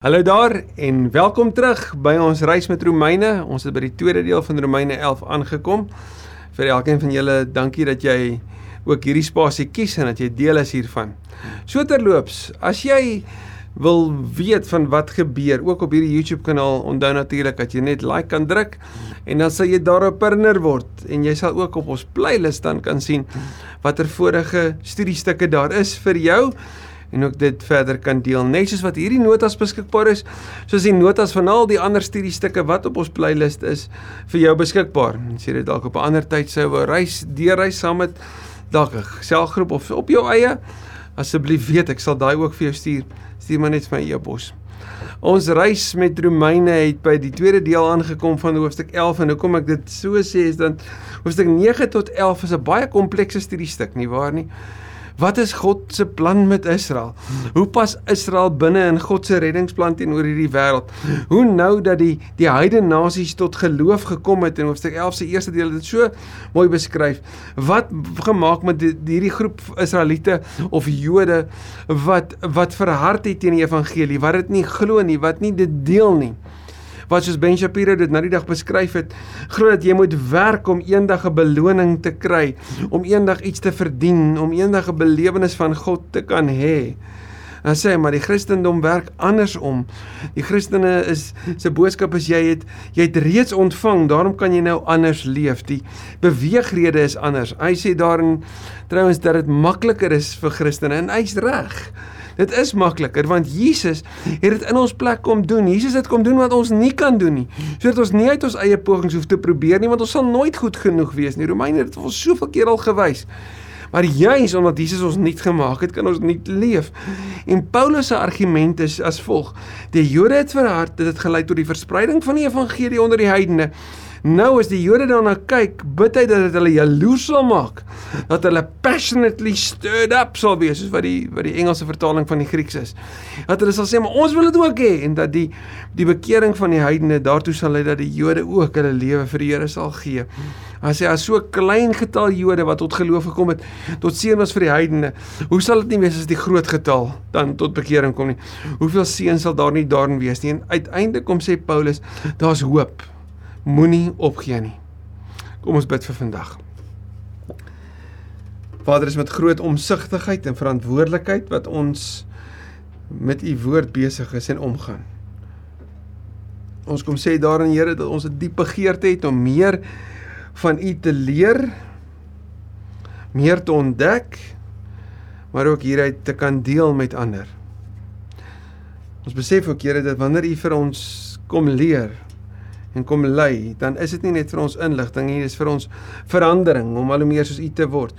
Hallo daar en welkom terug by ons reis met Romeine. Ons het by die tweede deel van Romeine 11 aangekom. Vir elkeen van julle, dankie dat jy ook hierdie spasie kies en dat jy deel is hiervan. So terloops, as jy wil weet van wat gebeur ook op hierdie YouTube kanaal, onthou natuurlik dat jy net like kan druk en dan sal jy daarop herinner word en jy sal ook op ons playlist dan kan sien watter vorige studiestukke daar is vir jou en ook dit verder kan deel net soos wat hierdie notas beskikbaar is soos die notas van al die ander studiestukke wat op ons playlist is vir jou beskikbaar. As jy dit dalk op 'n ander tyd sou wou reis, deurreis saam met dalk 'n selgroep of op jou eie, asseblief weet ek sal daai ook vir jou stuur. Stuur maar net my e-pos. Ons reis met Romeine het by die tweede deel aangekom van hoofstuk 11 en hoekom ek dit so sê is dan hoofstuk 9 tot 11 is 'n baie komplekse studiestuk nie waar nie. Wat is God se plan met Israel? Hoe pas Israel binne in God se reddingsplan teenoor hierdie wêreld? Hoe nou dat die die heidene nasies tot geloof gekom het in hoofstuk 11 se eerste deel dit so mooi beskryf. Wat gemaak met die, hierdie groep Israeliete of Jode wat wat verhard het teen die evangelie, wat dit nie glo nie, wat nie dit deel nie wat soos Ben Shapiro dit nou die dag beskryf het, glo dat jy moet werk om eendag 'n beloning te kry, om eendag iets te verdien, om eendag 'n belewenis van God te kan hê. En sê maar die Christendom werk andersom. Die Christene is se boodskap is jy het jy het reeds ontvang, daarom kan jy nou anders leef. Die beweegrede is anders. Hy sê daarin trouens dat dit makliker is vir Christene en hy's reg. Dit is makliker want Jesus het dit in ons plek kom doen. Jesus het kom doen wat ons nie kan doen nie. Sodat ons nie uit ons eie pogings hoef te probeer nie want ons sal nooit goed genoeg wees nie. Romeine het ons soveel keer al gewys. Maar juis omdat Jesus ons nuut gemaak het, kan ons nuut leef. En Paulus se argument is as volg: Die Jode het verhard, dit het gelei tot die verspreiding van die evangelie onder die heidene. Nou as die Jode daarna kyk, bid hy dat dit hulle jaloers sal maak, dat hulle passionately stirred up sal wees, soos wat die wat die Engelse vertaling van die Grieks is. Dat hulle sal sê, "Maar ons wil dit ook hê" en dat die die bekering van die heidene daartoe sal lei dat die Jode ook hulle lewe vir die Here sal gee. As hy as so klein getal Jode wat tot geloof gekom het, tot seën was vir die heidene, hoe sal dit nie wees as die groot getal dan tot bekering kom nie? Hoeveel seën sal daar nie daarin wees nie? En uiteindelik kom sê Paulus, daar's hoop moenie opgee nie. Kom ons bid vir vandag. Vader, is met groot omsigtigheid en verantwoordelikheid wat ons met u woord besig is en omgaan. Ons kom sê daarin Here dat ons 'n diep begeerte het om meer van u te leer, meer te ontdek, maar ook hieruit te kan deel met ander. Ons besef ook Here dat wanneer u vir ons kom leer, en kom lei, dan is dit nie net vir ons inligting nie, dis vir ons verandering om al hoe meer soos U te word.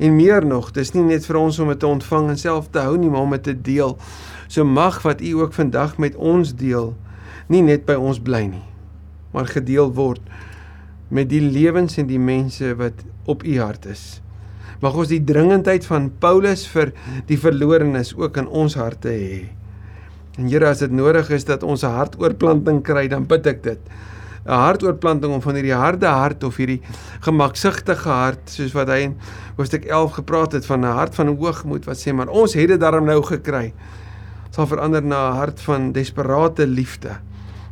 En meer nog, dis nie net vir ons om dit te ontvang en self te hou nie, maar om dit te deel. So mag wat U ook vandag met ons deel, nie net by ons bly nie, maar gedeel word met die lewens en die mense wat op U hart is. Mag ons die dringendheid van Paulus vir die verlorenes ook in ons harte hê. En Here, as dit nodig is dat ons 'n hartoortplanting kry, dan bid ek dit. 'n Hartoortplanting om van hierdie harde hart of hierdie gemaksigtige hart, soos wat hy in hoofstuk 11 gepraat het van 'n hart van hoogmoed wat sê, maar ons het dit daarom nou gekry, sal verander na 'n hart van desperate liefde.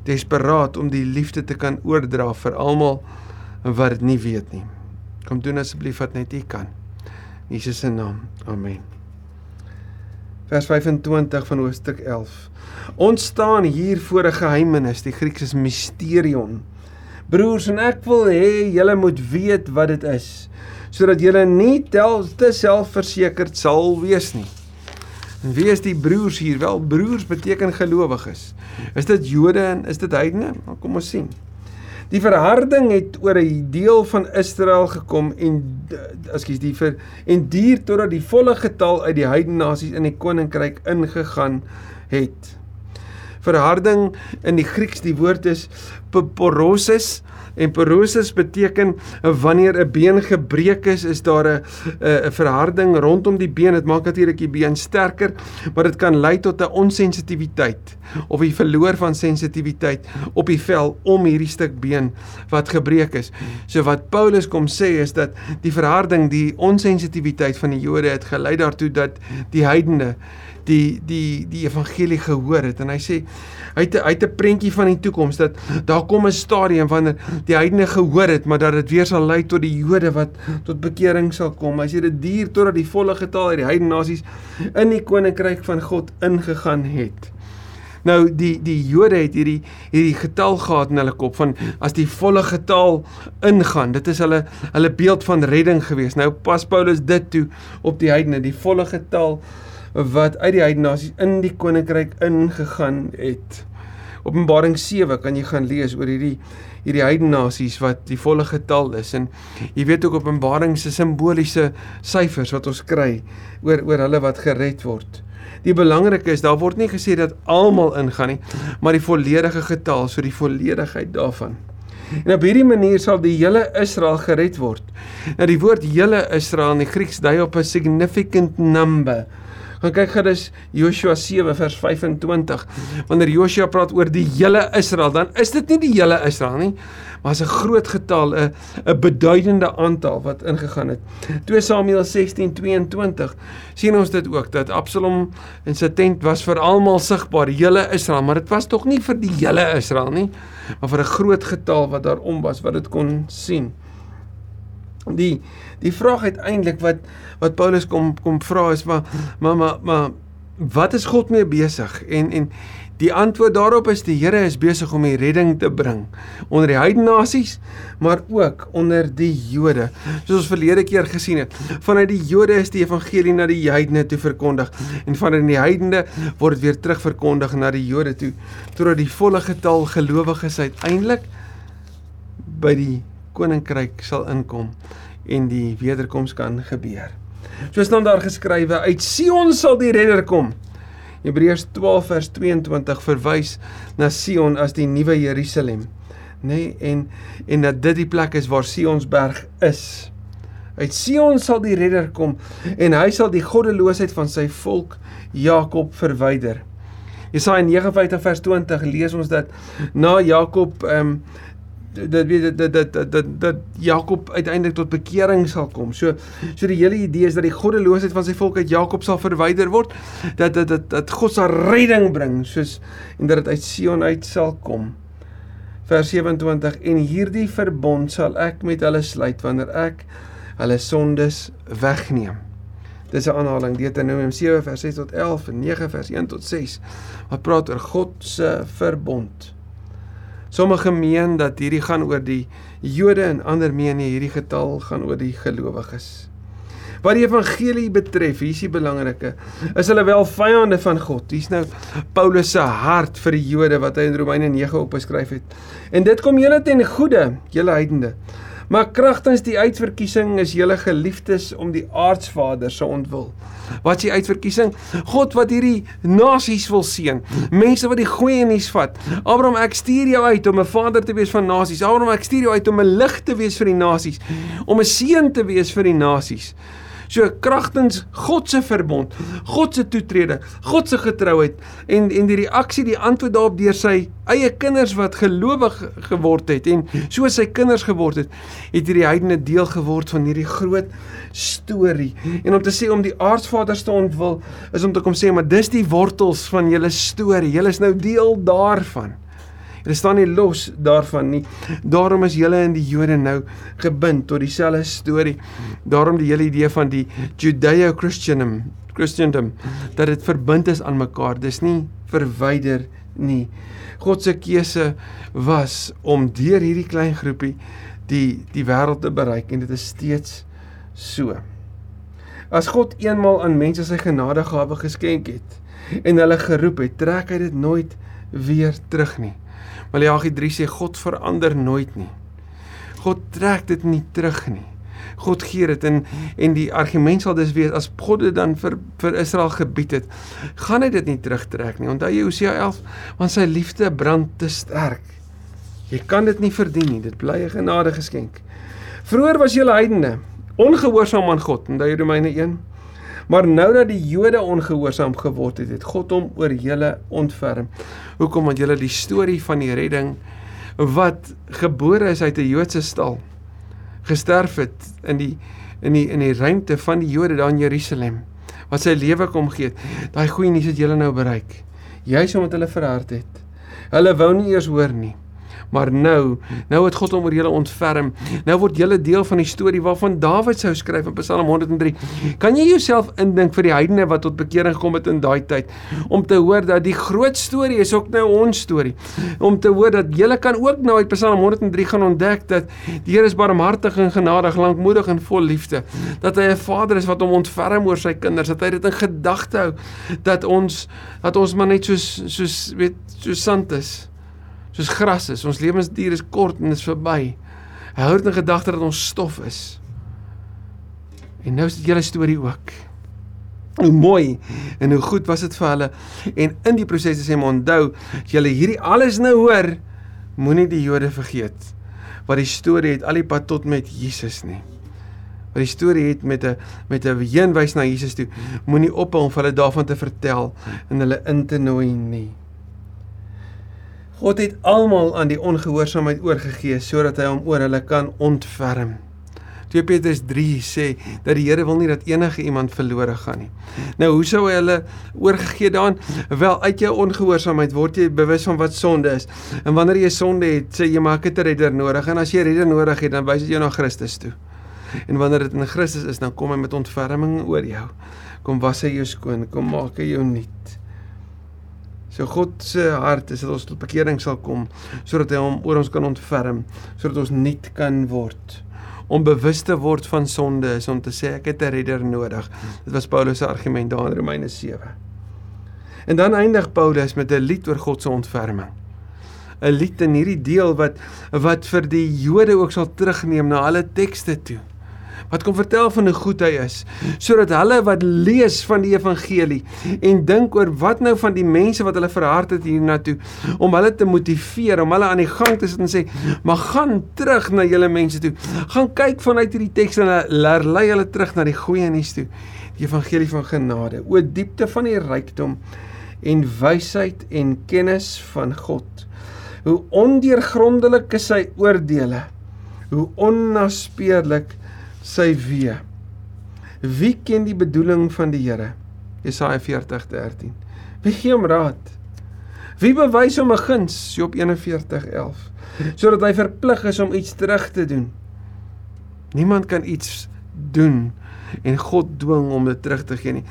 Desperaat om die liefde te kan oordra vir almal wat dit nie weet nie. Kom doen asseblief wat net U kan. In Jesus se naam. Amen vers 25 van hoofstuk 11. Ons staan hier voor 'n geheimenis, die Grieks is mysterion. Broers, en ek wil hê julle moet weet wat dit is, sodat julle nie tel te selfversekerd sal wees nie. En wie is die broers hier? Wel, broers beteken gelowiges. Is dit Jode en is dit heidene? Nou, kom ons sien. Die verharding het oor 'n deel van Israel gekom en ekskuus die vir en duur totdat die volle getal uit die heidene nasies in die koninkryk ingegaan het. Verharding in die Grieks, die woord is poroses En porosis beteken wanneer 'n been gebreek is, is daar 'n 'n verharding rondom die been. Dit maak natuurlik die been sterker, maar dit kan lei tot 'n onsensitiwiteit of die verloor van sensitiwiteit op die vel om hierdie stuk been wat gebreek is. So wat Paulus kom sê is dat die verharding, die onsensitiwiteit van die Jode het gelei daartoe dat die heidene die die die evangelie gehoor het en hy sê hy het hy het 'n prentjie van die toekoms dat daar kom 'n stadium wanneer die heidene gehoor het maar dat dit weer sal lei tot die Jode wat tot bekering sal kom. Hy sê dit duur totdat die volle getal uit die heidene nasies in die koninkryk van God ingegaan het. Nou die die Jode het hierdie hierdie getal gehad in hulle kop van as die volle getal ingaan. Dit is hulle hulle beeld van redding gewees. Nou pas Paulus dit toe op die heidene, die volle getal wat uit die heidene nasies in die koninkryk ingegaan het. Openbaring 7 kan jy gaan lees oor hierdie hierdie heidene nasies wat die volle getal is en jy weet ook Openbaring se simboliese syfers wat ons kry oor oor hulle wat gered word. Die belangrike is daar word nie gesê dat almal ingaan nie, maar die volledige getal, so die volledigheid daarvan. En op hierdie manier sal die hele Israel gered word. Nou die woord hele Israel in die Grieks dui op 'n significant number gaan kyk gerus Joshua 7 vers 25. Wanneer Joshua praat oor die hele Israel, dan is dit nie die hele Israel nie, maar 'n groot getal, 'n 'n beduidende aantal wat ingegaan het. 2 Samuel 16:22 sien ons dit ook dat Absalom in sy tent was vir almal sigbaar, die hele Israel, maar dit was tog nie vir die hele Israel nie, maar vir 'n groot getal wat daar om was wat dit kon sien. Die die vraag uiteindelik wat wat Paulus kom kom vra is maar maar maar maar wat is God mee besig? En en die antwoord daarop is die Here is besig om die redding te bring onder die heidene nasies, maar ook onder die Jode. Soos ons verlede keer gesien het, vanuit die Jode is die evangelie na die heidene toe verkondig en vanuit die heidene word dit weer terug verkondig na die Jode toe totdat die volle getal gelowiges uiteindelik by die koninkryk sal inkom en die wederkoms kan gebeur. So staan daar geskrywe uit Sion sal die redder kom. Hebreërs 12 vers 22 verwys na Sion as die nuwe Jerusalem, nê, nee, en en dat dit die plek is waar Sionsberg is. Uit Sion sal die redder kom en hy sal die goddeloosheid van sy volk Jakob verwyder. Jesaja 59 vers 20 lees ons dat na Jakob ehm um, dat weet dat dat dat dat dat Jakob uiteindelik tot bekering sal kom. So so die hele idee is dat die goddeloosheid van sy volk uit Jakob sal verwyder word, dat dat dat dat God sal redding bring, soos en dat dit uit Sion uit sal kom. Vers 27 en hierdie verbond sal ek met hulle sluit wanneer ek hulle sondes wegneem. Dis 'n aanhaling Deuteronomium 7 vers 6 tot 11 en 9 vers 1 tot 6 wat praat oor God se verbond. Sommige meen dat hierdie gaan oor die Jode en ander meen hierdie getal gaan oor die gelowiges. Wat die evangelie betref, hier is die belangrike, is hulle wel vyande van God. Hier's nou Paulus se hart vir die Jode wat hy in Romeine 9 opgeskryf het. En dit kom julle ten goeie, julle heidende. Maar kragtens die uitverkiesing is julle geliefdes om die aardsvader se ontwil. Wat s'ie uitverkiesing? God wat hierdie nasies wil seën. Mense wat die goeie nuus vat. Abraham, ek stuur jou uit om 'n vader te wees van nasies. Abraham, ek stuur jou uit om 'n lig te wees vir die nasies, om 'n seën te wees vir die nasies. So kragtens God se verbond, God se toetrede, God se getrouheid en en die reaksie, die antwoord daarop deur sy eie kinders wat gelowig geword het en soos sy kinders geword het, het hierdie heidene deel geword van hierdie groot storie. En om te sê om die aardsvader te ontwil is om te kom sê maar dis die wortels van julle storie. Julle is nou deel daarvan. Hulle staan nie los daarvan nie. Daarom is julle in die Jode nou gebind tot dieselfde storie. Daarom die hele idee van die Judeo-Christianism, Christendom, dat dit verbind is aan mekaar. Dis nie verwyder nie. God se keuse was om deur hierdie klein groepie die die wêreld te bereik en dit is steeds so. As God eenmal aan mense sy genadegawe geskenk het en hulle geroep het, trek hy dit nooit weer terug nie. Maleagi 3 sê God verander nooit nie. God trek dit nie terug nie. God gee dit en en die argument sal dus wees as God dit dan vir vir Israel gebied het, gaan hy dit nie terugtrek nie. Onthou jy Hosea 11, want sy liefde brand te sterk. Jy kan dit nie verdien nie. Dit bly 'n genade geskenk. Vroeger was julle heidene ongehoorsaam aan God, in Romeine 1. Maar nou dat die Jode ongehoorsaam geword het, het God hom oor julle ontferm. Hoekom? Want julle die storie van die redding wat gebore is uit 'n Joodse stal, gesterf het in die in die in die ruimte van die Jode daar in Jerusalem wat sy lewe kom gee. Daai goeie nuus het julle nou bereik. Juis omdat hulle verhard het. Hulle wou nie eers hoor nie. Maar nou, nou het God hom oor julle ontferm. Nou word julle deel van die storie waarvan Dawid sou skryf in Psalm 103. Kan jy jouself indink vir die heidene wat tot bekering gekom het in daai tyd om te hoor dat die groot storie is ook nou ons storie. Om te hoor dat julle kan ook nou uit Psalm 103 gaan ontdek dat die Here is barmhartig en genadig, lankmoedig en vol liefde. Dat hy 'n Vader is wat hom ontferm oor sy kinders, dat hy dit in gedagte hou dat ons dat ons maar net soos soos weet so sand is soos gras is. Ons lewensduur is kort en is verby. Hy hou dit in gedagte dat ons stof is. En nou is dit julle storie ook. Hoe mooi en hoe goed was dit vir hulle. En in die proses sê hom onthou, as julle hierdie alles nou hoor, moenie die Jode vergeet wat die storie het al die pad tot met Jesus nie. Wat die storie het met 'n met 'n heenwys na Jesus toe. Moenie ophou om hulle daarvan te vertel en hulle in te nooi nie. God het almal aan die ongehoorsaamheid oorgegee sodat hy hom oor hulle kan ontferm. 2 Petrus 3 sê dat die Here wil nie dat enige iemand verlore gaan nie. Nou hoe sou hy hulle oorgegee daan? Wel uit jou ongehoorsaamheid word jy bewus van wat sonde is. En wanneer jy sonde het, sê jy maak 'n redder nodig en as jy redder nodig het, dan wys dit jou na Christus toe. En wanneer dit in Christus is, dan kom hy met ontferming oor jou. Kom was hy jou skoon, kom maak hy jou nuut. So God se hart is dat ons tot bekering sal kom sodat hy hom oor ons kan ontferm, sodat ons nuut kan word. Om bewus te word van sonde is om te sê ek het 'n redder nodig. Dit was Paulus se argument daar in Romeine 7. En dan eindig Paulus met 'n lied oor God se ontferming. 'n Lied in hierdie deel wat wat vir die Jode ook sal terugneem na hulle tekste toe wat kom vertel van hoe goed hy is sodat hulle wat lees van die evangelie en dink oor wat nou van die mense wat hulle verhard het hiernatoe om hulle te motiveer om hulle aan die gang te sit en sê maar gaan terug na julle mense toe. Gaan kyk vanuit hierdie teks en lei hulle terug na die goeie nuus toe. Die evangelie van genade o diepte van die rykdom en wysheid en kennis van God. Hoe ondeurgrondelik is sy oordeele hoe onnaspeurlik sy wee. Wie ken die bedoeling van die Here? Jesaja 40:13. Wie gee hom raad? Wie bewys hom 'n guns? Job 41:11. Sodat hy verplig is om iets terug te doen. Niemand kan iets doen en God dwing om dit terug te gee nie.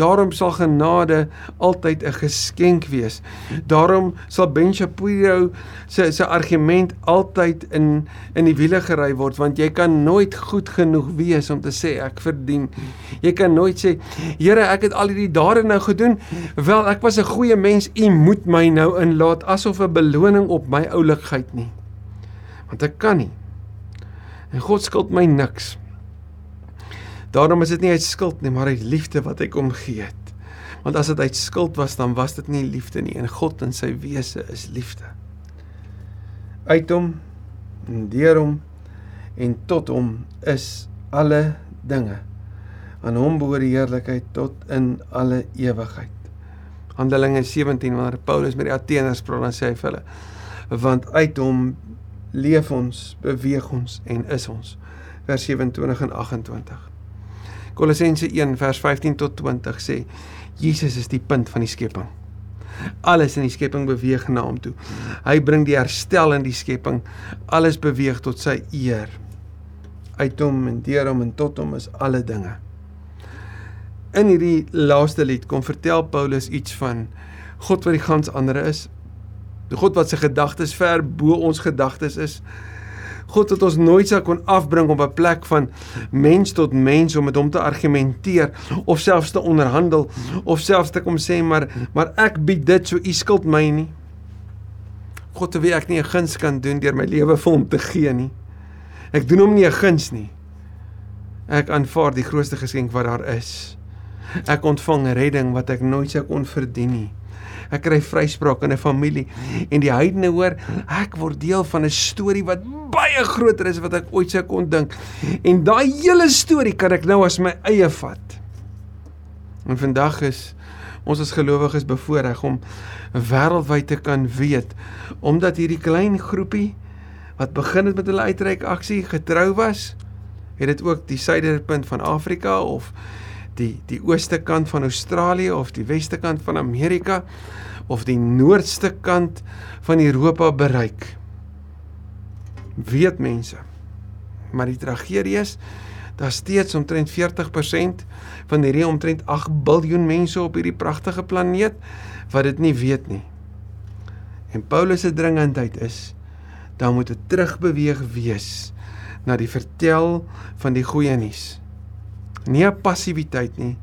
Daarom sal genade altyd 'n geskenk wees. Daarom sal Ben Shapiro se se argument altyd in in die wiele gery word want jy kan nooit goed genoeg wees om te sê ek verdien. Jy kan nooit sê Here, ek het al hierdie dade nou gedoen. Wel, ek was 'n goeie mens. U moet my nou inlaat asof 'n beloning op my oulikheid nie. Want ek kan nie. En God skuld my niks. Daarom is dit nie uit skuld nie, maar uit liefde wat hy kom gee het. Want as dit uit skuld was, dan was dit nie liefde nie. En God in sy wese is liefde. Uit hom en deur hom en tot hom is alle dinge. Aan hom behoort die heerlikheid tot in alle ewigheid. Handelinge 17 wanneer Paulus met die Ateeners praat, dan sê hy vir hulle: "Want uit hom leef ons, beweeg ons en is ons." Vers 27 en 28. Kolossense 1 vers 15 tot 20 sê Jesus is die punt van die skepping. Alles in die skepping beweeg na hom toe. Hy bring die herstel in die skepping. Alles beweeg tot sy eer. Uit hom en deur hom en tot hom is alle dinge. In hierdie laaste lied kom vertel Paulus iets van God wat die gans ander is. God wat sy gedagtes ver bo ons gedagtes is. God het ons nooit sou kon afbring op 'n plek van mens tot mens om met hom te argumenteer of selfs te onderhandel of selfs te kom sê maar maar ek bied dit so u skuld my nie. God te wie ek nie 'n guns kan doen deur my lewe vir hom te gee nie. Ek doen hom nie 'n guns nie. Ek aanvaar die grootste geskenk wat daar is. Ek ontvang redding wat ek nooit sou kon verdien nie. Ek kry vryspraak in 'n familie en die heidene hoor ek word deel van 'n storie wat baie groter is wat ek ooit sou kon dink. En daai hele storie kan ek nou as my eie vat. En vandag is ons as gelowiges bevoorreg om wêreldwyd te kan weet omdat hierdie klein groepie wat begin het met hulle uitreik aksie getrou was, het dit ook die suiderpunt van Afrika of die die ooste kant van Australië of die weste kant van Amerika of die noordste kant van Europa bereik. Weet mense. Maar die tragedie is daar steeds omtrent 40% van hierdie omtrent 8 miljard mense op hierdie pragtige planeet wat dit nie weet nie. En Paulus se dringendheid is dan moet 'n terugbeweeg wees na die vertel van die goeie nuus. Nie 'n passiwiteit nie,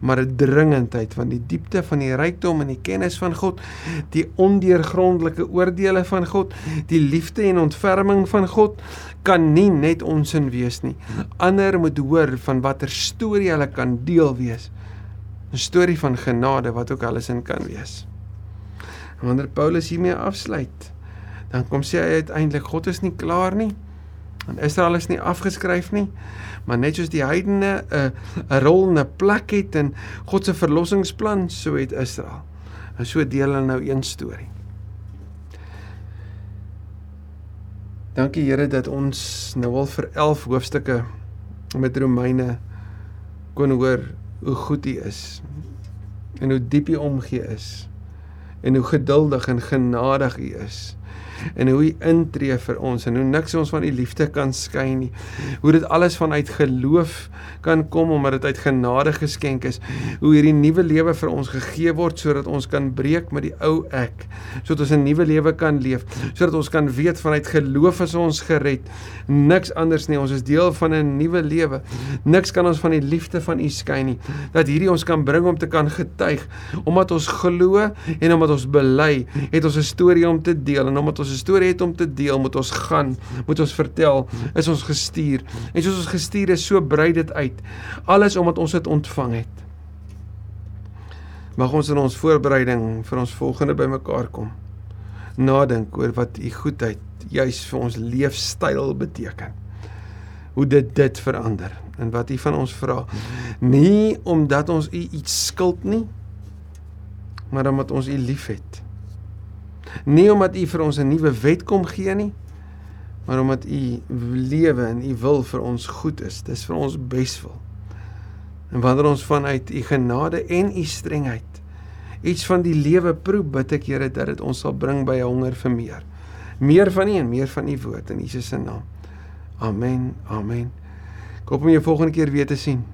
maar 'n dringendheid van die diepte van die rykdom en die kennis van God, die ondeurgrondelike oordeele van God, die liefde en ontferming van God kan nie net onsin wees nie. Ander moet hoor van watter storie hulle kan deel wees. 'n Storie van genade wat ook alles in kan wees. Wanneer Paulus hiermee afsluit, dan kom sê hy uiteindelik God is nie klaar nie. En Israel is nie afgeskryf nie, maar net soos die heidene 'n 'n rol en 'n plek het in God se verlossingsplan, so het Israel. En so deel hulle nou een storie. Dankie Here dat ons nou al vir 11 hoofstukke met Romeine kon hoor hoe goed U is en hoe diep U omgee is en hoe geduldig en genadig U is en hoe hy intree vir ons en hoe niks ons van die liefde kan skei nie. Hoe dit alles vanuit geloof kan kom omdat dit uit genade geskenk is. Hoe hierdie nuwe lewe vir ons gegee word sodat ons kan breek met die ou ek, sodat ons 'n nuwe lewe kan leef, sodat ons kan weet vanuit geloof is ons gered. Niks anders nie, ons is deel van 'n nuwe lewe. Niks kan ons van die liefde van U skei nie. Dat hierdie ons kan bring om te kan getuig omdat ons glo en omdat ons bely, het ons 'n storie om te deel en omdat ons ons 'n storie het om te deel, moet ons gaan, moet ons vertel, is ons gestuur. En soos ons gestuur is, so brei dit uit. Alles omdat ons dit ontvang het. Mag ons in ons voorbereiding vir ons volgende bymekaar kom. Nadink oor wat u goedheid juis vir ons leefstyl beteken. Hoe dit dit verander en wat u van ons vra. Nie omdat ons u iets skuld nie, maar omdat ons u liefhet. Nie omdat U vir ons 'n nuwe wet kom gee nie, maar omdat U lewe en U wil vir ons goed is. Dis vir ons beswil. En wanneer ons vanuit U genade en U strengheid iets van die lewe proe, bid ek Here dat dit ons sal bring by 'n honger vir meer. Meer van U en meer van U woord in Jesus se naam. Amen. Amen. Ek hoop om jou volgende keer weer te sien.